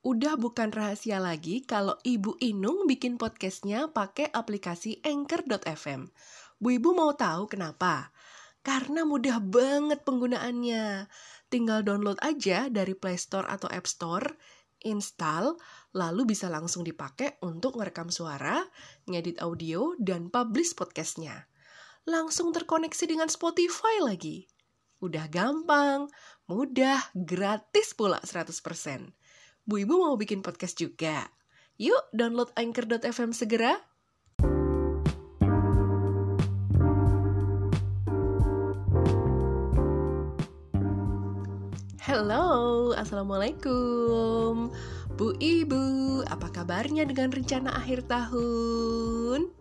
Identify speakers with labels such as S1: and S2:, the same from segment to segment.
S1: Udah bukan rahasia lagi kalau Ibu Inung bikin podcastnya pakai aplikasi Anchor.fm. Bu Ibu mau tahu kenapa? Karena mudah banget penggunaannya. Tinggal download aja dari Play Store atau App Store, install, lalu bisa langsung dipakai untuk ngerekam suara, ngedit audio, dan publish podcastnya. Langsung terkoneksi dengan Spotify lagi. Udah gampang, mudah, gratis pula 100%. Bu Ibu mau bikin podcast juga. Yuk download Anchor.fm segera. Halo, Assalamualaikum Bu Ibu, apa kabarnya dengan rencana akhir tahun?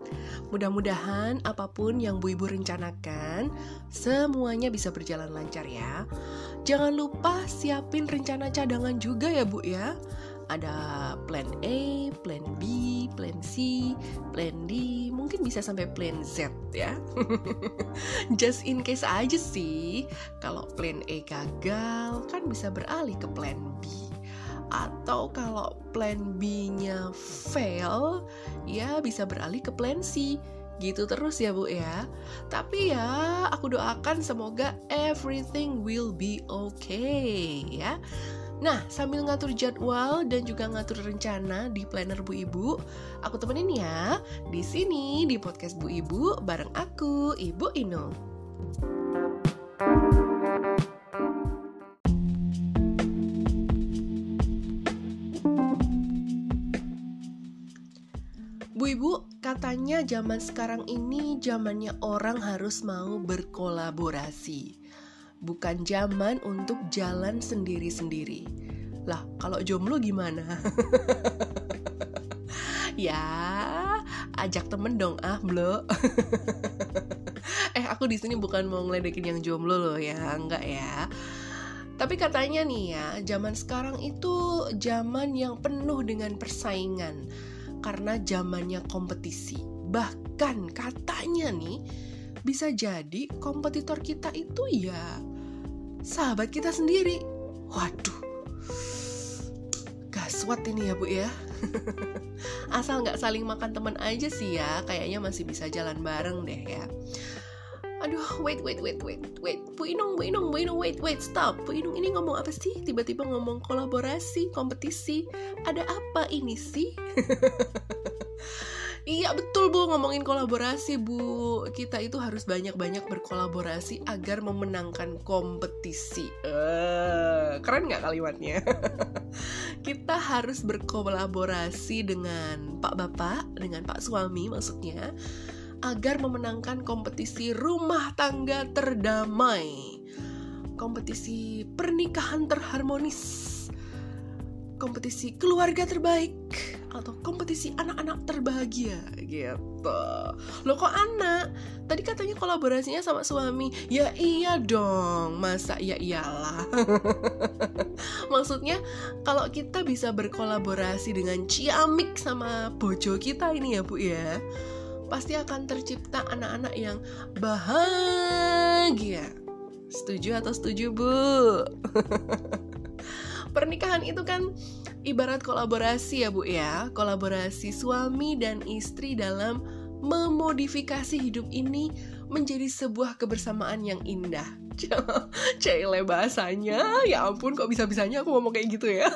S1: Mudah-mudahan apa pun yang Bu Ibu rencanakan, semuanya bisa berjalan lancar ya. Jangan lupa siapin rencana cadangan juga ya Bu ya. Ada plan A, plan B, plan C, plan D, mungkin bisa sampai plan Z ya. Just in case aja sih, kalau plan A gagal kan bisa beralih ke plan B atau kalau plan B-nya fail, ya bisa beralih ke plan C. Gitu terus ya Bu ya. Tapi ya, aku doakan semoga everything will be okay ya. Nah, sambil ngatur jadwal dan juga ngatur rencana di planner Bu Ibu, aku temenin ya di sini di podcast Bu Ibu bareng aku, Ibu Ino. Bu Ibu, katanya zaman sekarang ini zamannya orang harus mau berkolaborasi. Bukan zaman untuk jalan sendiri-sendiri. Lah, kalau jomblo gimana? ya, ajak temen dong ah, blo. eh, aku di sini bukan mau ngeledekin yang jomblo loh ya, enggak ya. Tapi katanya nih ya, zaman sekarang itu zaman yang penuh dengan persaingan karena zamannya kompetisi. Bahkan katanya nih bisa jadi kompetitor kita itu ya sahabat kita sendiri. Waduh, gaswat ini ya bu ya. Asal nggak saling makan teman aja sih ya, kayaknya masih bisa jalan bareng deh ya. Aduh, wait, wait, wait, wait, wait. Bu Inung, Bu Inung, Bu Inung, wait, wait, stop. Bu Inung ini ngomong apa sih? Tiba-tiba ngomong kolaborasi, kompetisi. Ada apa ini sih? Iya betul bu ngomongin kolaborasi bu Kita itu harus banyak-banyak berkolaborasi agar memenangkan kompetisi uh, Keren gak kalimatnya? Kita harus berkolaborasi dengan pak bapak, dengan pak suami maksudnya Agar memenangkan kompetisi rumah tangga terdamai Kompetisi pernikahan terharmonis kompetisi keluarga terbaik atau kompetisi anak-anak terbahagia gitu. Lo kok anak? Tadi katanya kolaborasinya sama suami. Ya iya dong, masa ya iyalah. Maksudnya kalau kita bisa berkolaborasi dengan ciamik sama bojo kita ini ya Bu ya, pasti akan tercipta anak-anak yang bahagia. Setuju atau setuju Bu? pernikahan itu kan ibarat kolaborasi ya Bu ya, kolaborasi suami dan istri dalam memodifikasi hidup ini menjadi sebuah kebersamaan yang indah. Cile bahasanya, ya ampun kok bisa-bisanya aku ngomong kayak gitu ya.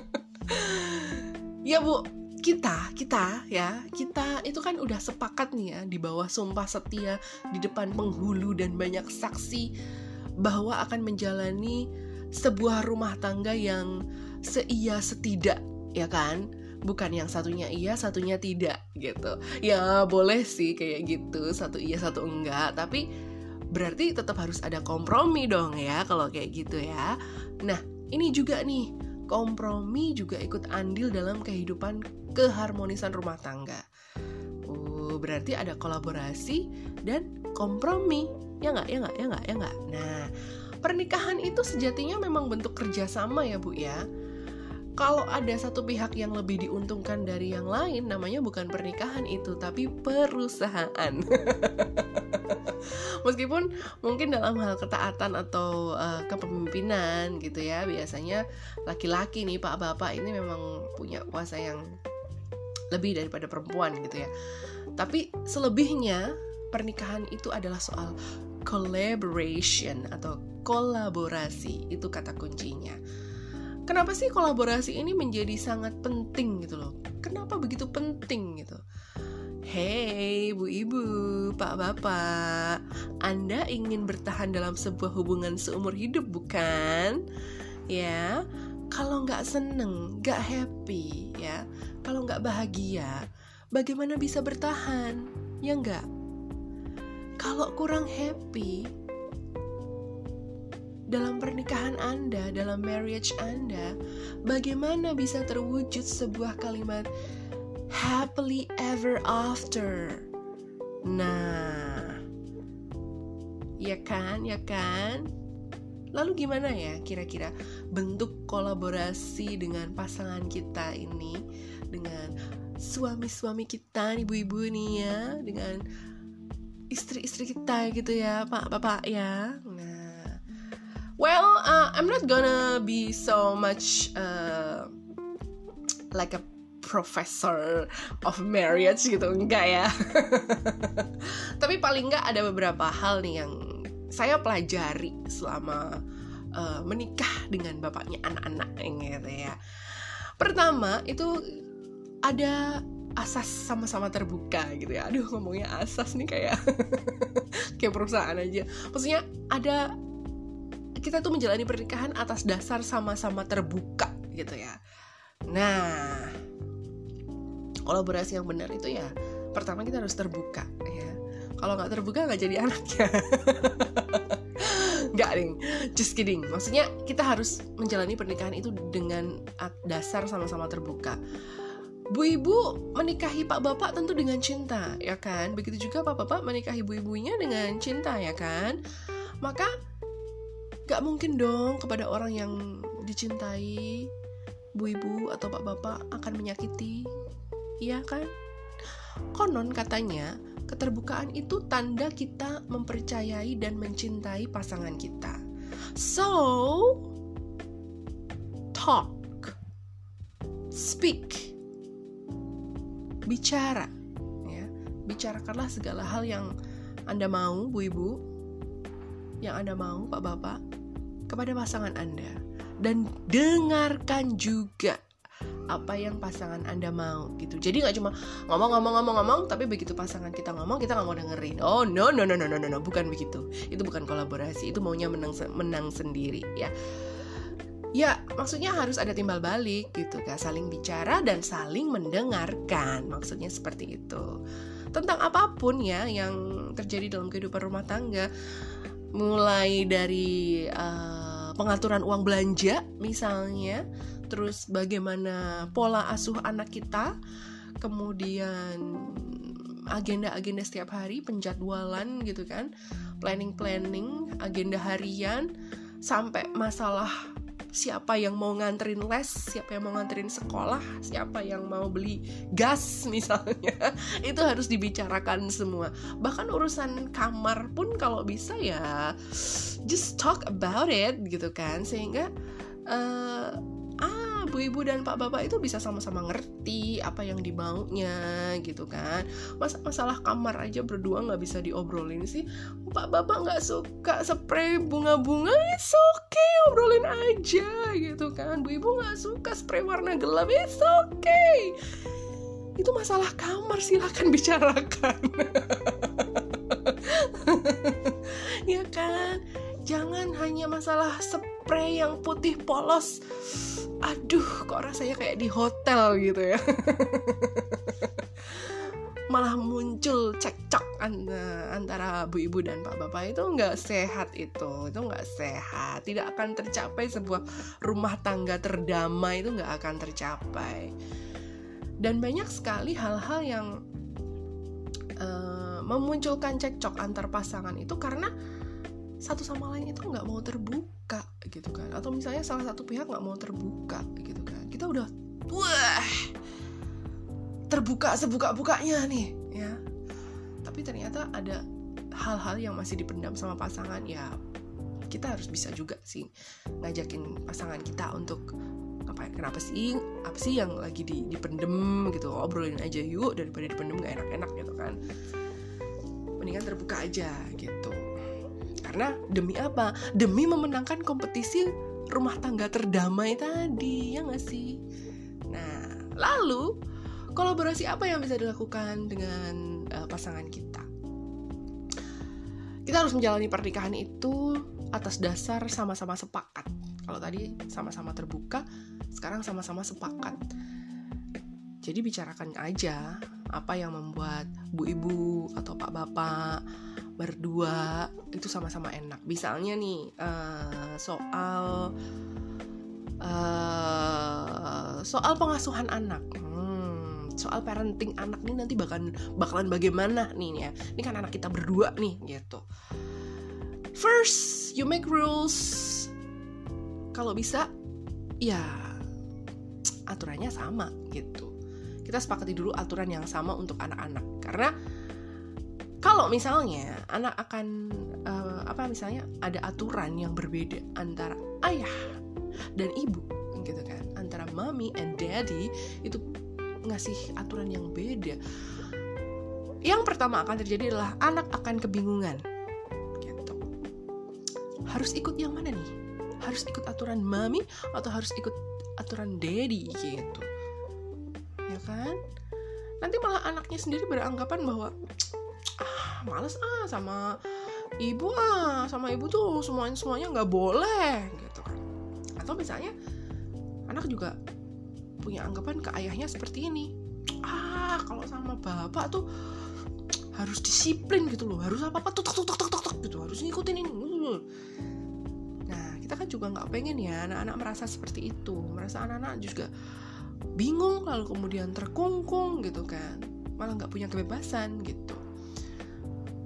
S1: ya Bu, kita, kita ya, kita itu kan udah sepakat nih ya di bawah sumpah setia di depan penghulu dan banyak saksi bahwa akan menjalani sebuah rumah tangga yang seia setidak ya kan? Bukan yang satunya iya satunya tidak gitu. Ya boleh sih kayak gitu satu iya satu enggak. Tapi berarti tetap harus ada kompromi dong ya kalau kayak gitu ya. Nah ini juga nih kompromi juga ikut andil dalam kehidupan keharmonisan rumah tangga. Uh berarti ada kolaborasi dan kompromi. Ya nggak ya nggak ya nggak ya nggak. Nah pernikahan itu sejatinya memang bentuk kerjasama ya bu ya kalau ada satu pihak yang lebih diuntungkan dari yang lain, namanya bukan pernikahan itu, tapi perusahaan. Meskipun mungkin dalam hal ketaatan atau uh, kepemimpinan gitu ya, biasanya laki-laki nih Pak Bapak ini memang punya kuasa yang lebih daripada perempuan gitu ya. Tapi selebihnya pernikahan itu adalah soal collaboration atau kolaborasi itu kata kuncinya kenapa sih kolaborasi ini menjadi sangat penting gitu loh kenapa begitu penting gitu Hey, bu ibu, pak bapak, Anda ingin bertahan dalam sebuah hubungan seumur hidup bukan? Ya, kalau nggak seneng, nggak happy, ya, kalau nggak bahagia, bagaimana bisa bertahan? Ya nggak? Kalau kurang happy, dalam pernikahan Anda, dalam marriage Anda, bagaimana bisa terwujud sebuah kalimat happily ever after? Nah, ya kan, ya kan? Lalu gimana ya kira-kira bentuk kolaborasi dengan pasangan kita ini dengan suami-suami kita, ibu-ibu nih ya, dengan istri-istri kita gitu ya, Pak, Bapak ya. Well, uh, I'm not gonna be so much uh, like a professor of marriage gitu enggak ya. Tapi paling enggak ada beberapa hal nih yang saya pelajari selama uh, menikah dengan bapaknya anak-anak gitu ya. Pertama itu ada asas sama-sama terbuka gitu ya. Aduh ngomongnya asas nih kayak kayak perusahaan aja. Maksudnya ada kita tuh menjalani pernikahan atas dasar sama-sama terbuka gitu ya. Nah, kolaborasi yang benar itu ya pertama kita harus terbuka ya. Kalau nggak terbuka nggak jadi anaknya. Nggak ding, just kidding. Maksudnya kita harus menjalani pernikahan itu dengan dasar sama-sama terbuka. Bu ibu menikahi pak bapak tentu dengan cinta, ya kan? Begitu juga pak bapak menikahi bu ibunya dengan cinta, ya kan? Maka Gak mungkin dong kepada orang yang dicintai, bu ibu atau pak bapak akan menyakiti. Iya kan? Konon katanya, keterbukaan itu tanda kita mempercayai dan mencintai pasangan kita. So, talk, speak, bicara, ya, bicarakanlah segala hal yang anda mau, bu ibu, yang anda mau, pak bapak, kepada pasangan Anda. Dan dengarkan juga apa yang pasangan anda mau gitu. Jadi nggak cuma ngomong-ngomong-ngomong-ngomong tapi begitu pasangan kita ngomong kita nggak mau dengerin. Oh no no no no no no, no. bukan begitu. Itu bukan kolaborasi. Itu maunya menang menang sendiri ya. Ya maksudnya harus ada timbal balik gitu kan saling bicara dan saling mendengarkan. Maksudnya seperti itu. Tentang apa pun ya yang terjadi dalam kehidupan rumah tangga mulai dari uh, pengaturan uang belanja misalnya. Terus bagaimana pola asuh anak kita. Kemudian agenda-agenda setiap hari penjadwalan gitu kan. Planning-planning agenda harian. Sampai masalah siapa yang mau nganterin les, siapa yang mau nganterin sekolah, siapa yang mau beli gas misalnya, itu harus dibicarakan semua. Bahkan urusan kamar pun kalau bisa ya just talk about it gitu kan, sehingga uh, ibu dan pak bapak itu bisa sama-sama ngerti apa yang dimaunya gitu kan. Mas masalah kamar aja berdua nggak bisa diobrolin sih. Pak bapak nggak suka spray bunga-bunga it's okay obrolin aja gitu kan. Bu ibu nggak suka spray warna gelap it's okay. Itu masalah kamar silahkan bicarakan. Ya kan jangan hanya masalah spray yang putih polos. Aduh kok rasanya kayak di hotel gitu ya. Malah muncul cekcok antara bu ibu dan pak bapak. Itu nggak sehat itu. Itu nggak sehat. Tidak akan tercapai sebuah rumah tangga terdamai. Itu nggak akan tercapai. Dan banyak sekali hal-hal yang uh, memunculkan cekcok antar pasangan itu karena satu sama lain itu nggak mau terbuka gitu kan. Atau misalnya salah satu pihak nggak mau terbuka gitu kan. Kita udah wah terbuka sebuka-bukanya nih ya. Tapi ternyata ada hal-hal yang masih dipendam sama pasangan ya kita harus bisa juga sih ngajakin pasangan kita untuk apa ya, kenapa sih apa sih yang lagi di, dipendem? gitu. Obrolin aja yuk daripada dipendem gak enak-enak gitu kan. Mendingan terbuka aja gitu karena demi apa? Demi memenangkan kompetisi rumah tangga terdamai tadi ya gak sih? Nah lalu kolaborasi apa yang bisa dilakukan dengan uh, pasangan kita? Kita harus menjalani pernikahan itu atas dasar sama-sama sepakat. Kalau tadi sama-sama terbuka sekarang sama-sama sepakat. Jadi bicarakan aja apa yang membuat bu ibu atau pak bapak berdua itu sama-sama enak. Misalnya nih uh, soal uh, soal pengasuhan anak. Hmm, soal parenting anak nih nanti bakalan bakalan bagaimana nih ya. Ini kan anak kita berdua nih gitu. First you make rules. Kalau bisa ya aturannya sama gitu. Kita sepakati dulu aturan yang sama untuk anak-anak. Karena kalau misalnya anak akan uh, apa misalnya ada aturan yang berbeda antara ayah dan ibu gitu kan. Antara mommy and daddy itu ngasih aturan yang beda. Yang pertama akan terjadi adalah anak akan kebingungan gitu. Harus ikut yang mana nih? Harus ikut aturan mami atau harus ikut aturan daddy gitu. Ya kan? Nanti malah anaknya sendiri beranggapan bahwa ah males ah sama ibu ah sama ibu tuh semuanya semuanya nggak boleh gitu kan. Atau misalnya anak juga punya anggapan ke ayahnya seperti ini. Ah kalau sama bapak tuh harus disiplin gitu loh harus apa apa tuh tuk tuk tuk tuk tuk gitu harus ngikutin ini. Kita kan juga nggak pengen ya anak-anak merasa seperti itu. Merasa anak-anak juga bingung lalu kemudian terkungkung gitu kan. Malah nggak punya kebebasan gitu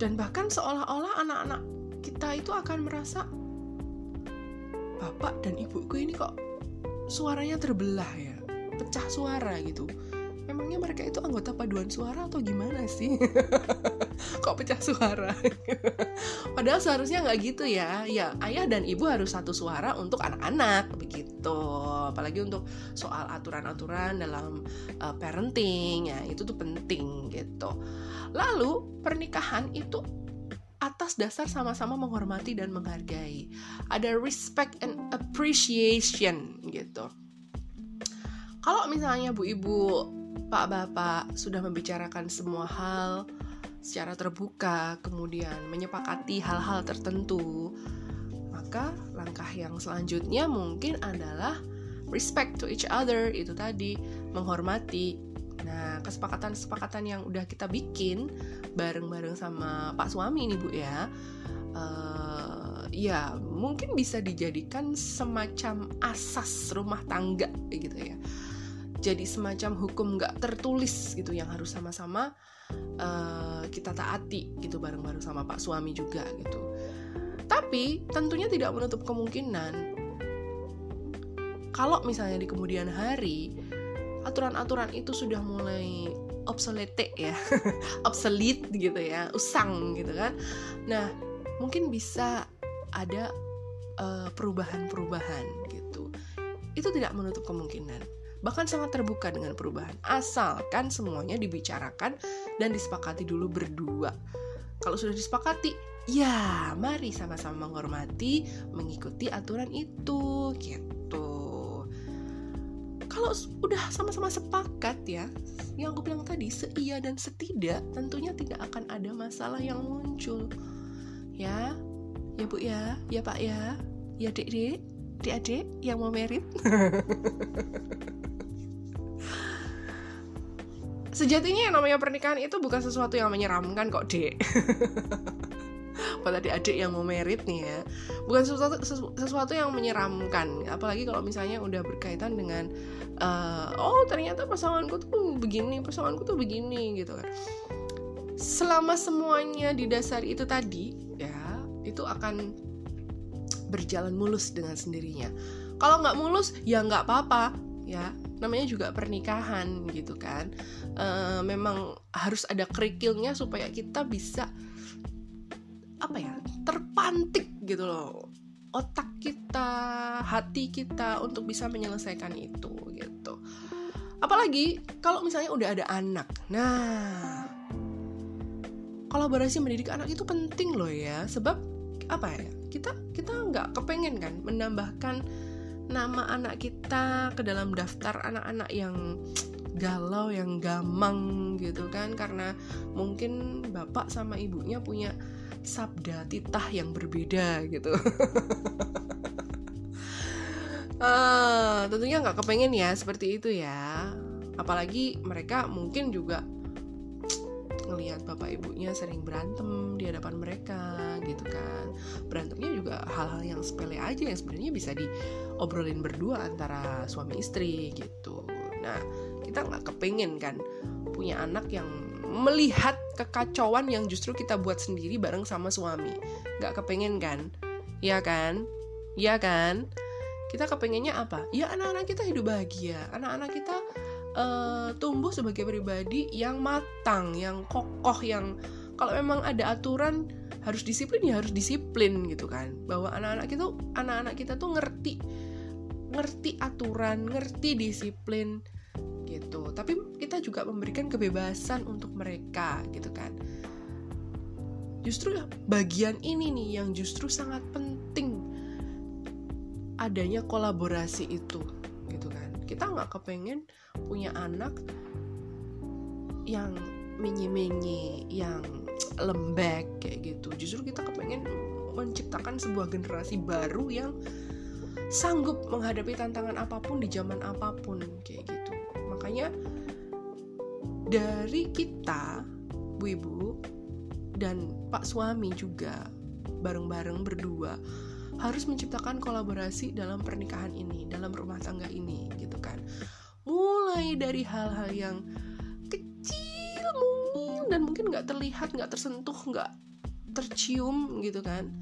S1: dan bahkan seolah-olah anak-anak kita itu akan merasa bapak dan ibuku ini kok suaranya terbelah ya pecah suara gitu memangnya mereka itu anggota paduan suara atau gimana sih? Kok pecah suara? Padahal seharusnya nggak gitu ya. Ya ayah dan ibu harus satu suara untuk anak-anak begitu. Apalagi untuk soal aturan-aturan dalam uh, parenting ya itu tuh penting gitu. Lalu pernikahan itu atas dasar sama-sama menghormati dan menghargai. Ada respect and appreciation gitu kalau misalnya bu ibu Pak Bapak sudah membicarakan semua hal secara terbuka, kemudian menyepakati hal-hal tertentu, maka langkah yang selanjutnya mungkin adalah respect to each other, itu tadi, menghormati. Nah, kesepakatan-kesepakatan yang udah kita bikin bareng-bareng sama Pak suami nih Bu ya, uh, ya mungkin bisa dijadikan semacam asas rumah tangga gitu ya jadi semacam hukum nggak tertulis gitu yang harus sama-sama uh, kita taati gitu bareng-bareng sama pak suami juga gitu. Tapi tentunya tidak menutup kemungkinan kalau misalnya di kemudian hari aturan-aturan itu sudah mulai obsolete ya obsolete gitu ya usang gitu kan. Nah mungkin bisa ada eh, perubahan-perubahan gitu. Itu tidak menutup kemungkinan bahkan sangat terbuka dengan perubahan, asalkan semuanya dibicarakan dan disepakati dulu berdua. Kalau sudah disepakati, ya mari sama-sama menghormati, mengikuti aturan itu, gitu. Kalau udah sama-sama sepakat ya, yang aku bilang tadi, seia dan setidak, tentunya tidak akan ada masalah yang muncul. Ya, ya bu ya, ya pak ya, ya dek dek, dek adik yang mau merit. sejatinya yang namanya pernikahan itu bukan sesuatu yang menyeramkan kok dek buat adik-adik yang mau merit nih ya. Bukan sesuatu sesuatu yang menyeramkan. Apalagi kalau misalnya udah berkaitan dengan uh, oh ternyata pasanganku tuh begini pasanganku tuh begini gitu kan. Selama semuanya didasari itu tadi ya itu akan berjalan mulus dengan sendirinya. Kalau nggak mulus ya nggak apa-apa ya namanya juga pernikahan gitu kan. Uh, memang harus ada kerikilnya supaya kita bisa apa ya terpantik gitu loh. Otak kita hati kita untuk bisa menyelesaikan itu gitu. Apalagi kalau misalnya udah ada anak. Nah kolaborasi mendidik anak itu penting loh ya. Sebab apa ya kita kita nggak kepengen kan menambahkan nama anak kita ke dalam daftar anak-anak yang galau yang gamang gitu kan. Karena mungkin bapak sama ibunya punya sabda titah yang berbeda gitu. Uh, tentunya nggak kepengen ya seperti itu ya. Apalagi mereka mungkin juga ngelihat bapak ibunya sering berantem di hadapan mereka gitu kan. Berantemnya juga hal-hal yang sepele aja yang sebenarnya bisa diobrolin berdua antara suami istri gitu. Nah kita nggak kepengen kan punya anak yang melihat kekacauan yang justru kita buat sendiri bareng sama suami. Nggak kepengen kan? Ya kan? Ya kan? Kita kepengennya apa? Ya anak-anak kita hidup bahagia. Anak-anak kita uh, tumbuh sebagai pribadi yang matang yang kokoh yang kalau memang ada aturan harus disiplin ya harus disiplin gitu kan. Bahwa anak-anak kita anak-anak kita tuh ngerti ngerti aturan ngerti disiplin gitu. Tapi kita juga memberikan kebebasan untuk mereka gitu kan. Justru bagian ini nih yang justru sangat penting adanya kolaborasi itu gitu kan. Kita nggak kepengen punya anak yang menye-menye yang lembek kayak gitu. Justru kita kepengen menciptakan sebuah generasi baru yang sanggup menghadapi tantangan apa pun di zaman apa pun kayak gitu. Makanya dari kita bu ibu dan pak suami juga bareng-bareng berdua harus menciptakan kolaborasi dalam pernikahan ini dalam rumah tangga ini gitu kan. Mulai dari hal-hal yang dan mungkin nggak terlihat nggak tersentuh nggak tercium gitu kan.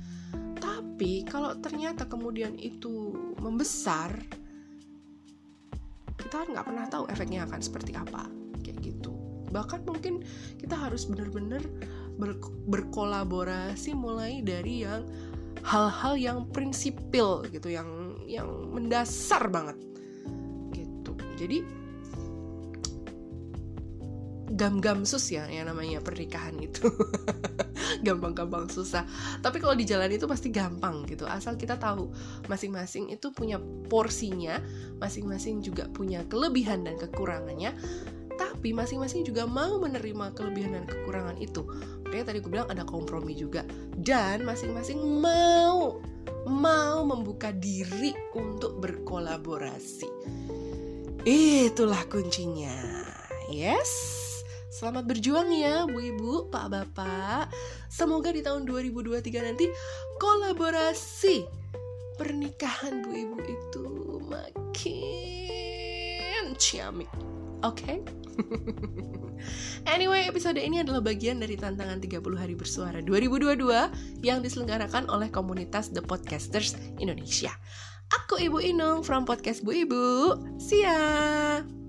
S1: Tapi kalau ternyata kemudian itu membesar kita nggak pernah tahu efeknya akan seperti apa kayak gitu. Bahkan mungkin kita harus benar-benar ber berkolaborasi mulai dari yang hal-hal yang prinsipil gitu yang yang mendasar banget gitu. Jadi gam-gam sus ya yang namanya pernikahan itu. Gampang-gampang susah. Tapi kalau di jalan itu pasti gampang gitu. Asal kita tahu masing-masing itu punya porsinya masing-masing juga punya kelebihan dan kekurangannya. Tapi masing-masing juga mau menerima kelebihan dan kekurangan itu. Makanya tadi gue bilang ada kompromi juga. Dan masing-masing mau mau membuka diri untuk berkolaborasi. Itulah kuncinya. Yes Selamat berjuang ya Bu Ibu, Pak Bapak. Semoga di tahun 2023 nanti kolaborasi pernikahan Bu Ibu itu makin ciamik. Oke? Okay? anyway, episode ini adalah bagian dari tantangan 30 hari bersuara 2022 yang diselenggarakan oleh komunitas The Podcasters Indonesia. Aku Ibu Inung from Podcast Bu Ibu. See ya!